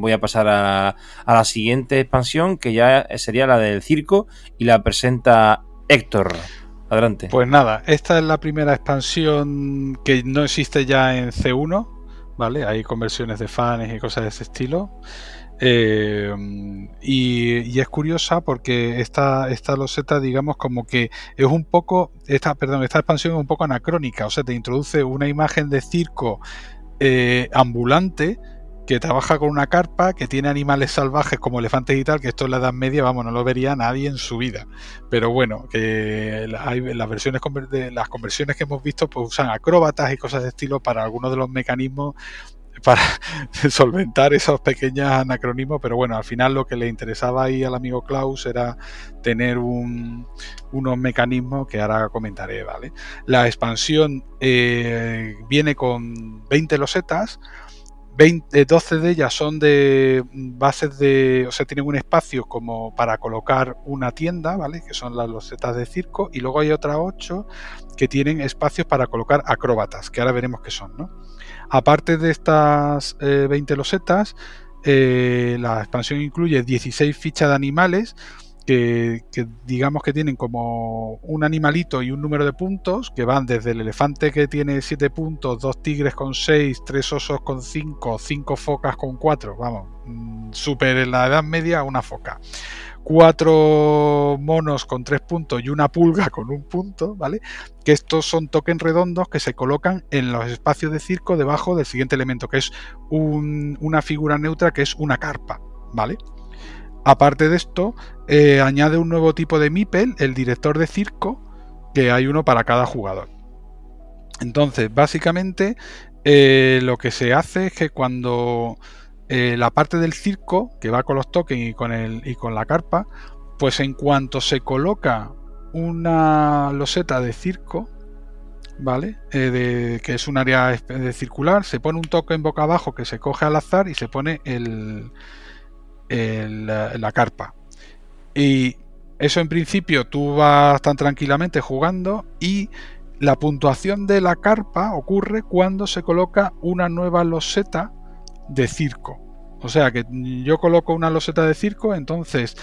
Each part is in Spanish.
voy a pasar a, la siguiente expansión, que ya sería la del circo, y la presenta Héctor. Adelante. Pues nada, esta es la primera expansión que no existe ya en C1, ¿vale? Hay conversiones de fans y cosas de ese estilo. Eh, y, es curiosa porque esta, esta loseta, digamos, como que es un poco, esta, perdón, esta expansión es un poco anacrónica, o sea, te introduce una imagen de circo eh, ambulante que trabaja con una carpa, que tiene animales salvajes como elefantes y tal, que esto en la Edad Media, vamos, no lo vería nadie en su vida. Pero bueno, que hay, las versiones las conversiones que hemos visto, pues usan acróbatas y cosas de estilo para algunos de los mecanismos para solventar esos pequeños anacronismos, pero bueno, al final lo que le interesaba ahí al amigo Klaus era tener unos mecanismos que ahora comentaré, ¿vale? La expansión eh, viene con 20 losetas, 20, 12 de ellas son de bases de, o sea, tienen un espacio como para colocar una tienda, ¿vale? Que son las losetas de circo, y luego hay otras 8 que tienen espacios para colocar acróbatas, que ahora veremos qué son, ¿no? Aparte de estas 20 eh, losetas, eh, la expansión incluye 16 fichas de animales, que, digamos que tienen como un animalito y un número de puntos que van desde el elefante que tiene 7 puntos, dos tigres con 6, tres osos con 5, cinco focas con 4, vamos, mm, súper en la Edad Media una foca. Cuatro monos con tres puntos y una pulga con un punto, ¿vale? Que estos son tokens redondos que se colocan en los espacios de circo debajo del siguiente elemento, que es una figura neutra que es una carpa, ¿vale? Aparte de esto, eh, añade un nuevo tipo de MIPEL, el director de circo, que hay uno para cada jugador. Entonces, básicamente, eh, lo que se hace es que cuando eh, la parte del circo, que va con los tokens y con, el, y con la carpa, pues en cuanto se coloca una loseta de circo, ¿vale? que es un área circular, se pone un token boca abajo que se coge al azar y se pone el, la carpa. Y eso en principio tú vas tan tranquilamente jugando y la puntuación de la carpa ocurre cuando se coloca una nueva loseta de circo. O sea que yo coloco una loseta de circo, entonces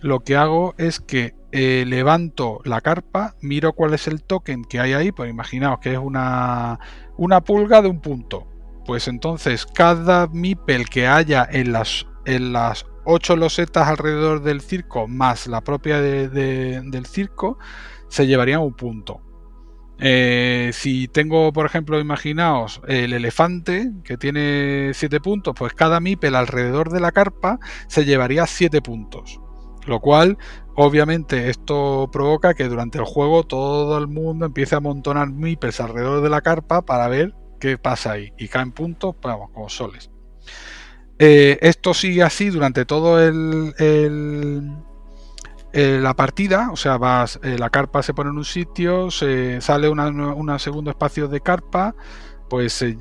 lo que hago es que eh, levanto la carpa, miro cuál es el token que hay ahí, pues imaginaos que es una, una pulga de un punto. Pues entonces cada mipel que haya en las en las ocho losetas alrededor del circo más la propia del circo, se llevarían un punto. Eh, si tengo, por ejemplo, imaginaos el elefante que tiene 7 puntos, pues cada mipel alrededor de la carpa se llevaría 7 puntos. Lo cual, obviamente, esto provoca que durante el juego todo el mundo empiece a amontonar mipels alrededor de la carpa para ver qué pasa ahí. Y caen puntos, vamos, como soles. Eh, esto sigue así durante todo el, eh, la partida, o sea, eh, la carpa se pone en un sitio, se sale un segundo espacio de carpa, pues se,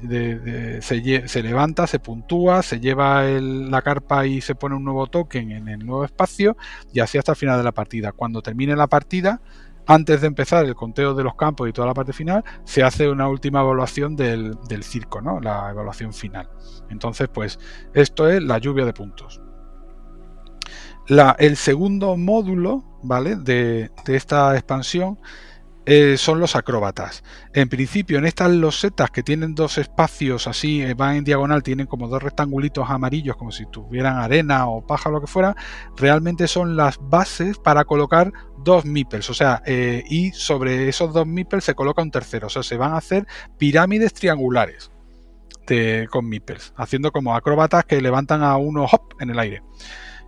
levanta, se puntúa, se lleva la carpa y se pone un nuevo token en el nuevo espacio y así hasta el final de la partida. Cuando termine la partida, antes de empezar el conteo de los campos y toda la parte final, se hace una última evaluación del, circo, ¿no? La evaluación final. Entonces, pues, esto es la lluvia de puntos. el segundo módulo, ¿vale? De, de esta expansión eh, son los acróbatas. En principio, en estas losetas que tienen dos espacios así, eh, van en diagonal, tienen como dos rectangulitos amarillos, como si tuvieran arena o paja o lo que fuera, realmente son las bases para colocar dos meeples. O sea, eh, y sobre esos dos meeples se coloca un tercero. O sea, se van a hacer pirámides triangulares con meeples, haciendo como acróbatas que levantan a uno hop en el aire.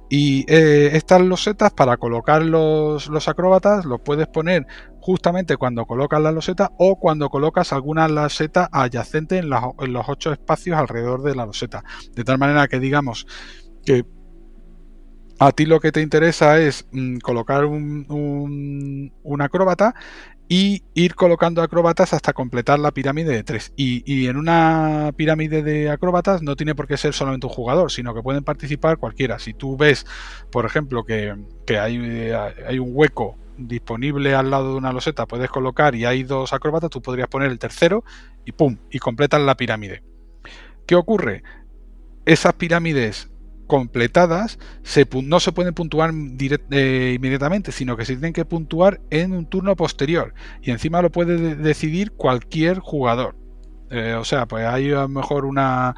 Y estas losetas para colocar los, los, acróbatas los puedes poner justamente cuando colocas la loseta o cuando colocas alguna loseta adyacente en, los ocho espacios alrededor de la loseta. De tal manera que digamos que a ti lo que te interesa es mm, colocar un, un, acróbata y ir colocando acróbatas hasta completar la pirámide de tres. Y, en una pirámide de acróbatas no tiene por qué ser solamente un jugador, sino que pueden participar cualquiera. Si tú ves, por ejemplo, que, hay, hay, un hueco disponible al lado de una loseta puedes colocar y hay dos acróbatas, tú podrías poner el tercero y ¡pum! y completas la pirámide. ¿Qué ocurre? Esas pirámides completadas no se pueden puntuar eh, inmediatamente, sino que se tienen que puntuar en un turno posterior. Y encima lo puede decidir cualquier jugador. Eh, o sea, pues hay a lo mejor una,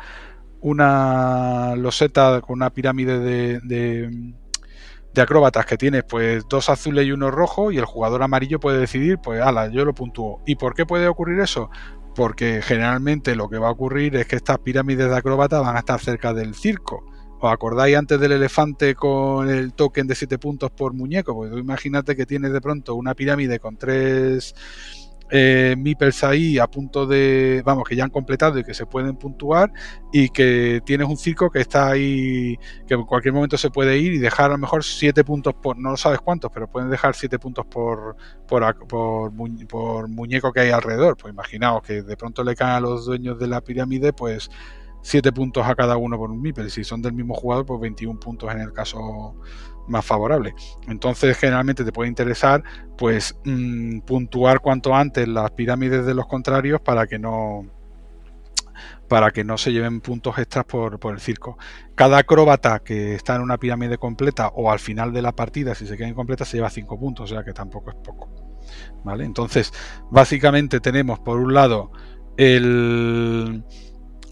una loseta con una pirámide de, de, acróbatas que tienes pues dos azules y uno rojo y el jugador amarillo puede decidir, pues ala, yo lo puntúo. ¿Y por qué puede ocurrir eso? Porque generalmente lo que va a ocurrir es que estas pirámides de acróbatas van a estar cerca del circo. ¿Os acordáis antes del elefante con el token de 7 puntos por muñeco? Pues imagínate que tienes de pronto una pirámide con tres eh, ahí a punto de, vamos, que ya han completado y que se pueden puntuar y que tienes un circo que está ahí, que en cualquier momento se puede ir y dejar a lo mejor 7 puntos por, no lo sabes cuántos, pero pueden dejar 7 puntos por, por, por, muñeco que hay alrededor. Pues imaginaos que de pronto le caen a los dueños de la pirámide, pues 7 puntos a cada uno por un Mipel. Si son del mismo jugador, pues 21 puntos en el caso más favorable. Entonces, generalmente te puede interesar, pues, mm, puntuar cuanto antes las pirámides de los contrarios para que no para que no se lleven puntos extras por, por el circo. Cada acróbata que está en una pirámide completa o al final de la partida, si se queda incompleta, se lleva 5 puntos, o sea que tampoco es poco. ¿Vale? Entonces, básicamente tenemos por un lado el,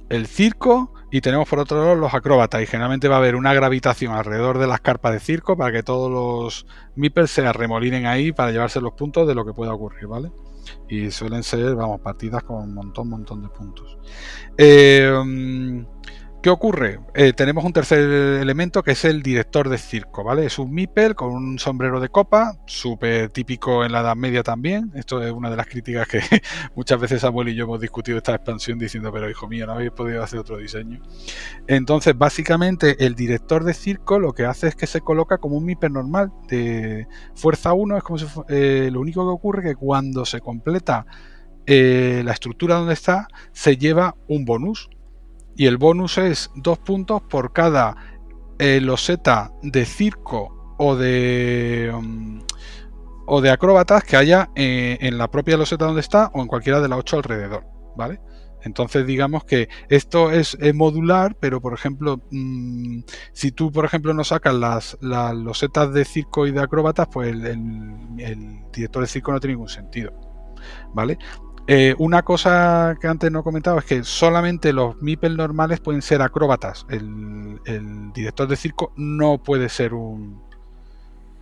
el circo, y tenemos por otro lado los acróbatas y generalmente va a haber una gravitación alrededor de las carpas de circo para que todos los meeples se arremolinen ahí para llevarse los puntos de lo que pueda ocurrir, ¿vale? Y suelen ser, vamos, partidas con un montón, montón de puntos. Eh, ¿Qué ocurre? Eh, tenemos un tercer elemento que es el director de circo, ¿vale? Es un Mipel con un sombrero de copa, súper típico en la Edad Media también. Esto es una de las críticas que muchas veces Samuel y yo hemos discutido esta expansión diciendo, pero hijo mío, no habéis podido hacer otro diseño. Entonces, básicamente, el director de circo lo que hace es que se coloca como un Mipel normal de fuerza 1. Es como si eh, lo único que ocurre es que cuando se completa eh, la estructura donde está, se lleva un bonus y el bonus es dos puntos por cada eh, loseta de circo o de um, o de acróbatas que haya eh, en la propia loseta donde está o en cualquiera de las ocho alrededor, ¿vale? Entonces digamos que esto es, modular, pero por ejemplo, mm, si tú por ejemplo no sacas las, las, losetas de circo y de acróbatas, pues el director de circo no tiene ningún sentido, ¿vale? Eh, una cosa que antes no he comentado es que solamente los MIPEL normales pueden ser acróbatas. El, director de circo no puede ser un,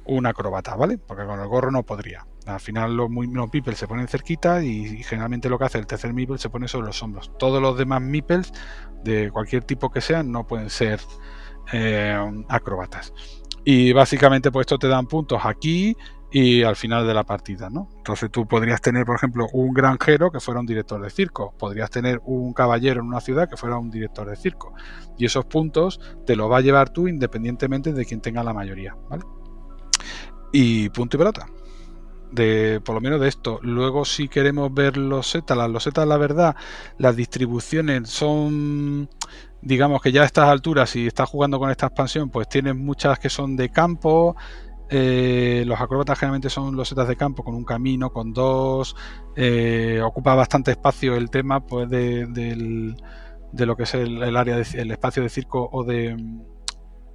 un acróbata, ¿vale? Porque con el gorro no podría. Al final los, los se ponen cerquita y, generalmente lo que hace el tercer MIPEL se pone sobre los hombros. Todos los demás MIPELs, de cualquier tipo que sean, no pueden ser eh, acróbatas. Y básicamente pues esto te dan puntos aquí y al final de la partida, ¿no? Entonces tú podrías tener, por ejemplo, un granjero que fuera un director de circo, podrías tener un caballero en una ciudad que fuera un director de circo, y esos puntos te los va a llevar tú independientemente de quien tenga la mayoría, ¿vale? Y punto y pelota. De, por lo menos de esto. Luego, si queremos ver los setas, las losetas, la verdad, las distribuciones son, digamos que ya a estas alturas, si estás jugando con esta expansión, pues tienes muchas que son de campo, eh, los acróbatas generalmente son los setas de campo con un camino, con dos. Eh, ocupa bastante espacio el tema pues, de, lo que es el, área, el espacio de circo o de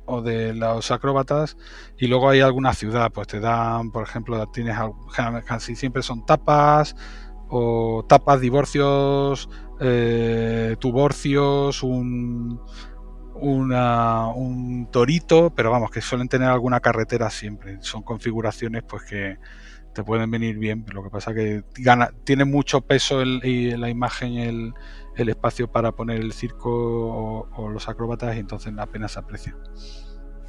o de los acróbatas y luego hay alguna ciudad pues te dan por ejemplo tienes casi siempre son tapas o tapas divorcios eh, tuborcios un un torito, pero vamos, que suelen tener alguna carretera siempre. Son configuraciones pues que te pueden venir bien, pero lo que pasa que gana, tiene mucho peso el, y la imagen, el, el, espacio para poner el circo o, los acróbatas y entonces apenas se aprecia.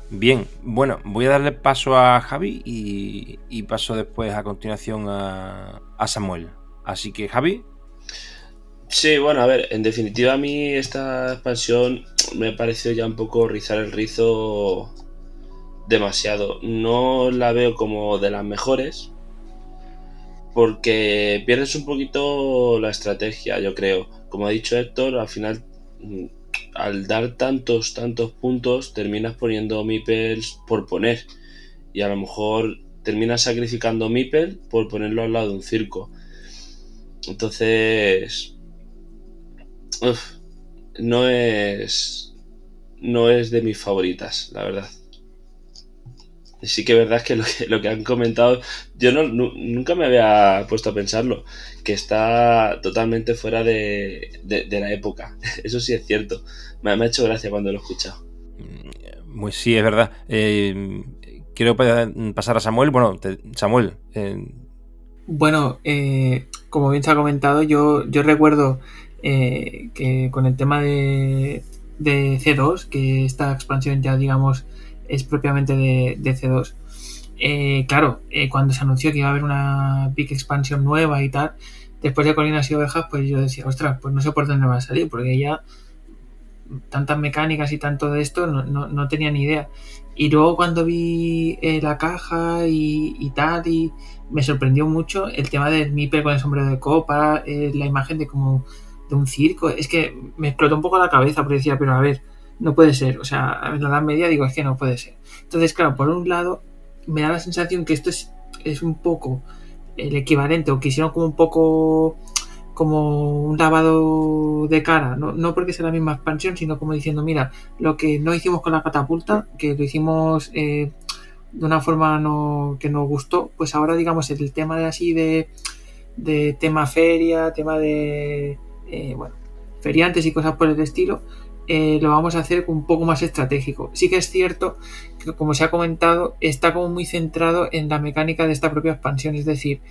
Bien, bueno, voy a darle paso a Javi y, paso después a continuación a, a Samuel. Así que Javi, Sí, bueno, a ver, en definitiva a mí esta expansión me ha parecido ya un poco rizar el rizo demasiado. No la veo como de las mejores porque pierdes un poquito la estrategia, yo creo. Como ha dicho Héctor, al final mm, al dar tantos, tantos puntos terminas poniendo Mipels por poner y a lo mejor terminas sacrificando Mipel por ponerlo al lado de un circo. Entonces no es no es de mis favoritas, la verdad. Sí que es verdad que lo que, lo que han comentado, yo no, nunca me había puesto a pensarlo, que está totalmente fuera de, la época. Eso sí es cierto. Me, ha hecho gracia cuando lo he escuchado. Pues sí, es verdad. Eh, quiero pasar a Samuel. Bueno, Samuel. Eh, bueno, eh, como bien se ha comentado, yo, yo recuerdo que con el tema de, de C2, que esta expansión ya digamos es propiamente de, C2. Eh, claro, eh, cuando se anunció que iba a haber una Big Expansion nueva y tal, después de Colinas y Ovejas, pues yo decía, ostras, pues no sé por dónde va a salir, porque ya tantas mecánicas y tanto de esto no, tenía ni idea. Y luego cuando vi eh, la caja y, tal, y me sorprendió mucho el tema del Miper con el sombrero de copa, la imagen de como de un circo. Es que me explotó un poco la cabeza, porque decía, pero a ver, no puede ser. O sea, en la edad media digo, es que no puede ser. Entonces, claro, por un lado, me da la sensación que esto es, es un poco el equivalente, o quisieron como un poco como un lavado de cara, no, no porque sea la misma expansión, sino como diciendo, mira, lo que no hicimos con la catapulta, que lo hicimos eh, de una forma que nos gustó, pues ahora digamos el tema de así de, de tema feria, tema de, eh, bueno, feriantes y cosas por el estilo, eh, lo vamos a hacer un poco más estratégico. Sí que es cierto que, como se ha comentado, está como muy centrado en la mecánica de esta propia expansión. Es decir,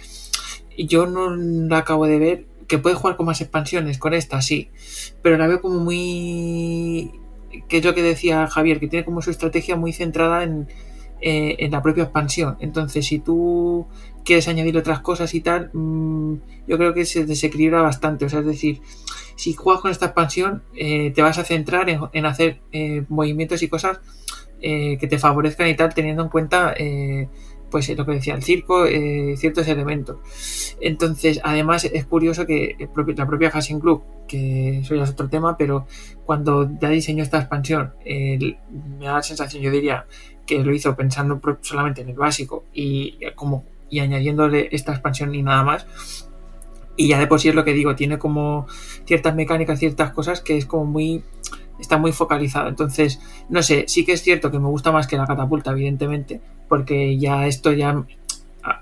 yo no la acabo de ver. Que puede jugar con más expansiones, con esta sí, pero la veo como muy. que es lo que decía Javier, que tiene como su estrategia muy centrada en, eh, en la propia expansión. Entonces, si tú quieres añadir otras cosas y tal, mm, yo creo que se desequilibra bastante. O sea, es decir, si juegas con esta expansión, eh, te vas a centrar en, hacer eh, movimientos y cosas que te favorezcan y tal, teniendo en cuenta, pues lo que decía el circo, ciertos elementos. Entonces, además, es curioso que la propia Hashing Club, que eso ya es otro tema, pero cuando ya diseñó esta expansión, me da la sensación, yo diría, que lo hizo pensando solamente en el básico y como y añadiéndole esta expansión y nada más y ya de por sí es lo que digo, tiene como ciertas mecánicas, ciertas cosas que es como muy. Está muy focalizado. Entonces, no sé, sí que es cierto que me gusta más que la catapulta, evidentemente, porque ya esto ya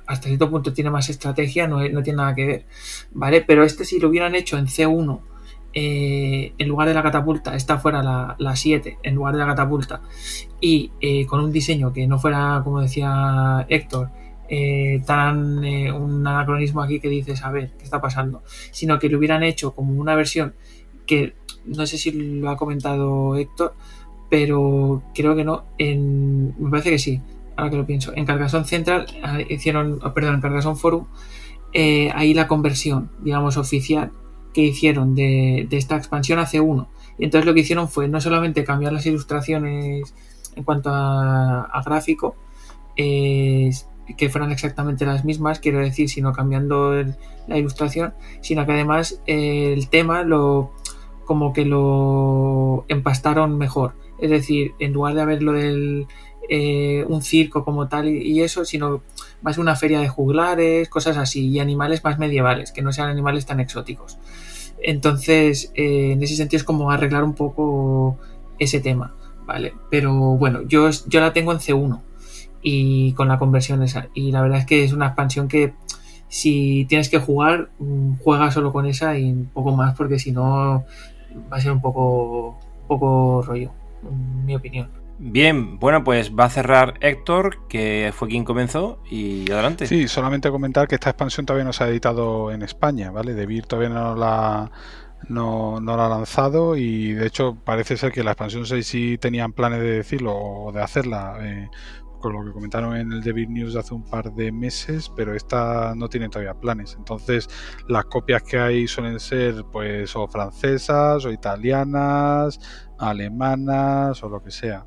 hasta cierto punto tiene más estrategia, no, no tiene nada que ver, ¿vale? Pero este si lo hubieran hecho en C1, eh, en lugar de la catapulta, esta fuera la, la 7, en lugar de la catapulta, y eh, con un diseño que no fuera, como decía Héctor, eh, tan eh, un anacronismo aquí que dices, a ver, ¿qué está pasando? Sino que lo hubieran hecho como una versión que no sé si lo ha comentado Héctor, pero creo que no. Me parece que sí, ahora que lo pienso. En Carcassonne Central ah, hicieron, perdón, en Carcassonne Forum, ahí la conversión, digamos, oficial que hicieron de, esta expansión hace uno. Y entonces lo que hicieron fue no solamente cambiar las ilustraciones en cuanto a, gráfico, que fueran exactamente las mismas, quiero decir, sino cambiando la ilustración, sino que además eh, el tema lo como que lo empastaron mejor. Es decir, en lugar de haber lo del eh, un circo como tal y, eso, sino más una feria de juglares, cosas así, y animales más medievales, que no sean animales tan exóticos. Entonces, eh, en ese sentido es como arreglar un poco ese tema, ¿vale? Pero bueno, yo, yo la tengo en C1 y con la conversión esa. Y la verdad es que es una expansión que si tienes que jugar, mm, juega solo con esa y un poco más, porque si no va a ser un poco, poco rollo, en mi opinión. Bien, bueno, pues va a cerrar Héctor, que fue quien comenzó, y adelante. Sí, solamente comentar que esta expansión todavía no se ha editado en España, ¿vale? De todavía no la, no, no la ha lanzado y de hecho parece ser que la expansión 6 sí tenían planes de decirlo o de hacerla eh, lo que comentaron en el David News hace un par de meses, pero esta no tiene todavía planes. Entonces, las copias que hay suelen ser pues o francesas o italianas, alemanas o lo que sea,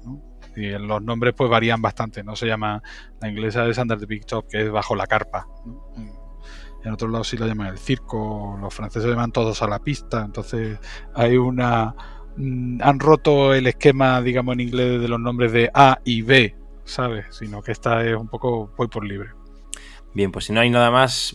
Y los nombres pues varían bastante, no se llama la inglesa es Under the Big Top, que es bajo la carpa. En otros lados sí la llaman el circo, los franceses llaman todos a la pista, entonces hay una mm, han roto el esquema, digamos en inglés, de los nombres de A y B, ¿sabes? Sino que esta es un poco voy por libre. Bien, pues si no hay nada más,